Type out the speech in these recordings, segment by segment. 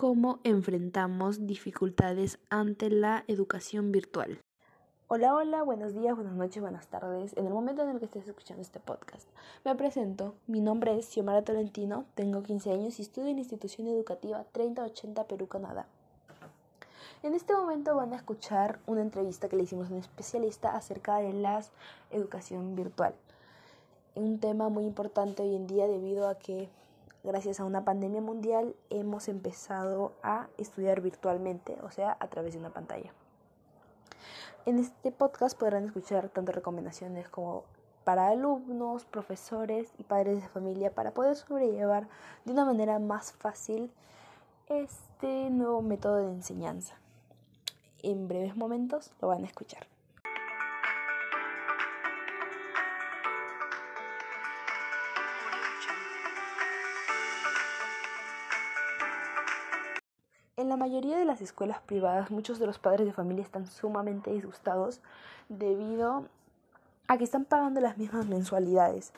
cómo enfrentamos dificultades ante la educación virtual. Hola, hola, buenos días, buenas noches, buenas tardes. En el momento en el que estés escuchando este podcast, me presento. Mi nombre es Xiomara Tolentino, tengo 15 años y estudio en la institución educativa 3080 Perú, Canadá. En este momento van a escuchar una entrevista que le hicimos a un especialista acerca de la educación virtual. Un tema muy importante hoy en día debido a que gracias a una pandemia mundial hemos empezado a estudiar virtualmente, o sea, a través de una pantalla. En este podcast podrán escuchar tanto recomendaciones como para alumnos, profesores y padres de familia para poder sobrellevar de una manera más fácil este nuevo método de enseñanza. En breves momentos lo van a escuchar. La mayoría de las escuelas privadas, muchos de los padres de familia están sumamente disgustados debido a que están pagando las mismas mensualidades.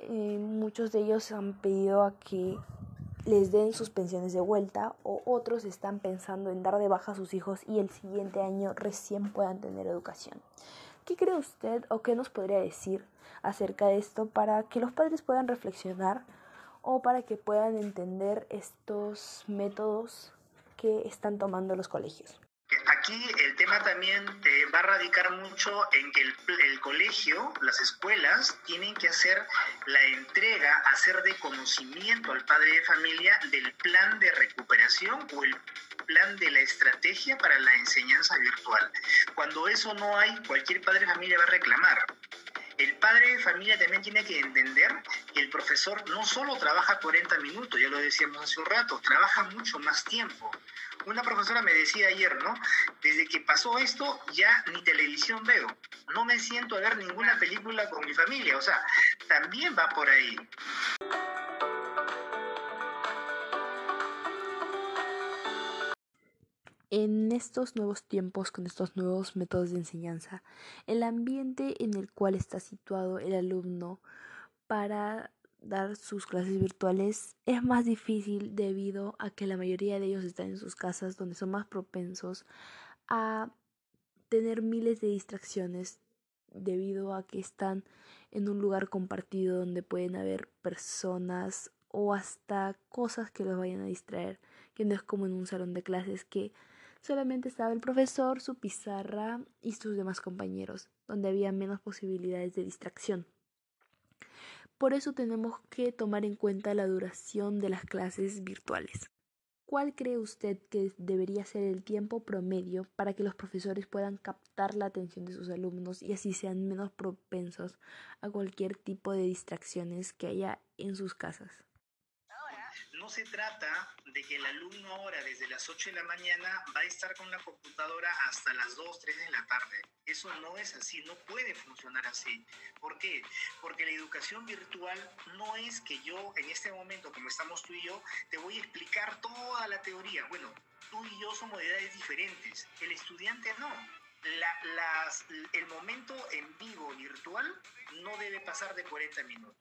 Eh, muchos de ellos han pedido a que les den sus pensiones de vuelta o otros están pensando en dar de baja a sus hijos y el siguiente año recién puedan tener educación. ¿Qué cree usted o qué nos podría decir acerca de esto para que los padres puedan reflexionar o para que puedan entender estos métodos que están tomando los colegios. Aquí el tema también va a radicar mucho en que el, el, colegio, las escuelas, tienen que hacer la entrega, hacer de conocimiento al padre de familia del plan de recuperación o el plan de la estrategia para la enseñanza virtual. Cuando eso no hay, cualquier padre de familia va a reclamar. El padre de familia también tiene que entender que el profesor no solo trabaja 40 minutos, ya lo decíamos hace un rato, trabaja mucho más tiempo. Una profesora me decía ayer, ¿no? Desde que pasó esto ya ni televisión veo. No me siento a ver ninguna película con mi familia. O sea, también va por ahí. En estos nuevos tiempos, con estos nuevos métodos de enseñanza, el ambiente en el cual está situado el alumno para dar sus clases virtuales es más difícil debido a que la mayoría de ellos están en sus casas donde son más propensos a tener miles de distracciones debido a que están en un lugar compartido donde pueden haber personas o hasta cosas que los vayan a distraer, que no es como en un salón de clases que solamente estaba el profesor, su pizarra y sus demás compañeros, donde había menos posibilidades de distracción. Por eso tenemos que tomar en cuenta la duración de las clases virtuales. ¿Cuál cree usted que debería ser el tiempo promedio para que los profesores puedan captar la atención de sus alumnos y así sean menos propensos a cualquier tipo de distracciones que haya en sus casas? No se trata de que el alumno ahora desde las 8 de la mañana va a estar con la computadora hasta las 2, 3 de la tarde. Eso no es así, no puede funcionar así. ¿Por qué? Porque la educación virtual no es que yo en este momento, como estamos tú y yo, te voy a explicar toda la teoría. Bueno, tú y yo somos de edades diferentes. El estudiante no. La, las, el momento en vivo virtual no debe pasar de 40 minutos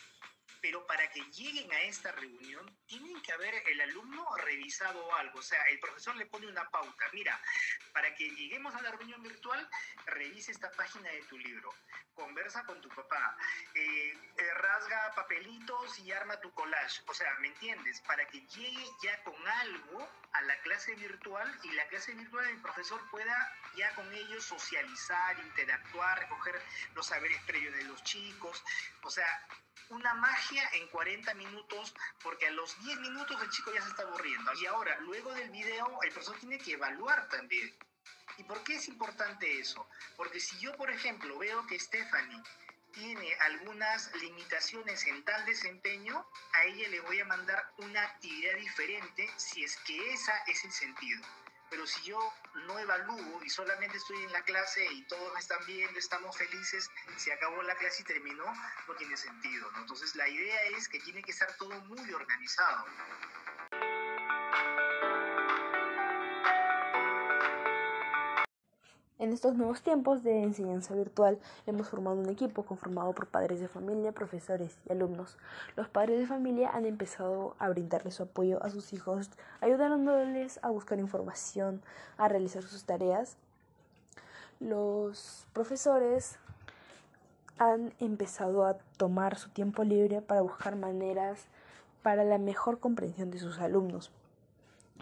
pero para que lleguen a esta reunión, tienen que haber el alumno revisado algo. O sea, el profesor le pone una pauta. Mira, para que lleguemos a la reunión virtual, revise esta página de tu libro, conversa con tu papá, eh, eh, rasga papelitos y arma tu collage. O sea, ¿me entiendes? Para que llegue ya con algo a la clase virtual y la clase virtual el profesor pueda ya con ellos socializar, interactuar, recoger los saberes previos de los chicos. O sea, una magia en 40 minutos, porque a los 10 minutos el chico ya se está aburriendo. Y ahora, luego del video, el profesor tiene que evaluar también. ¿Y por qué es importante eso? Porque si yo, por ejemplo, veo que Stephanie tiene algunas limitaciones en tal desempeño, a ella le voy a mandar una actividad diferente si es que esa es el sentido pero si yo no evalúo y solamente estoy en la clase y todos están viendo, estamos felices, se acabó la clase y terminó, no tiene sentido. ¿no? Entonces la idea es que tiene que estar todo muy organizado. En estos nuevos tiempos de enseñanza virtual hemos formado un equipo conformado por padres de familia, profesores y alumnos. Los padres de familia han empezado a brindarle su apoyo a sus hijos, ayudándoles a buscar información, a realizar sus tareas. Los profesores han empezado a tomar su tiempo libre para buscar maneras para la mejor comprensión de sus alumnos.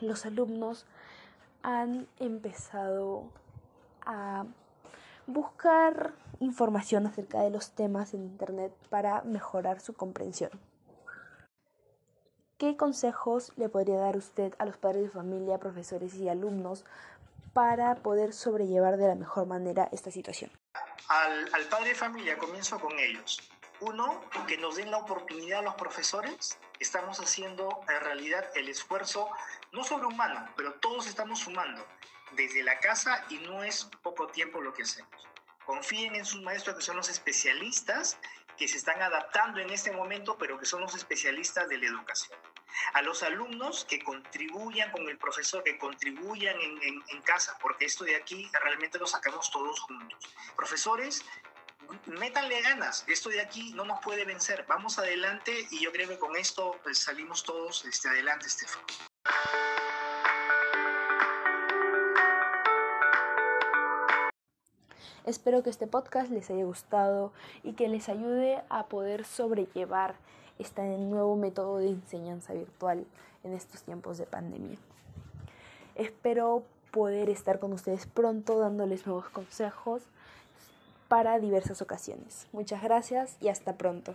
Los alumnos han empezado a buscar información acerca de los temas en Internet para mejorar su comprensión. ¿Qué consejos le podría dar usted a los padres de familia, profesores y alumnos para poder sobrellevar de la mejor manera esta situación? Al, al padre de familia comienzo con ellos. Uno, que nos den la oportunidad a los profesores. Estamos haciendo en realidad el esfuerzo, no sobrehumano, pero todos estamos sumando desde la casa y no es poco tiempo lo que hacemos. Confíen en sus maestros que son los especialistas que se están adaptando en este momento, pero que son los especialistas de la educación. A los alumnos que contribuyan con el profesor, que contribuyan en, en, en casa, porque esto de aquí realmente lo sacamos todos juntos. Profesores, métanle ganas, esto de aquí no nos puede vencer, vamos adelante y yo creo que con esto pues, salimos todos este, adelante, Estefan. Espero que este podcast les haya gustado y que les ayude a poder sobrellevar este nuevo método de enseñanza virtual en estos tiempos de pandemia. Espero poder estar con ustedes pronto dándoles nuevos consejos para diversas ocasiones. Muchas gracias y hasta pronto.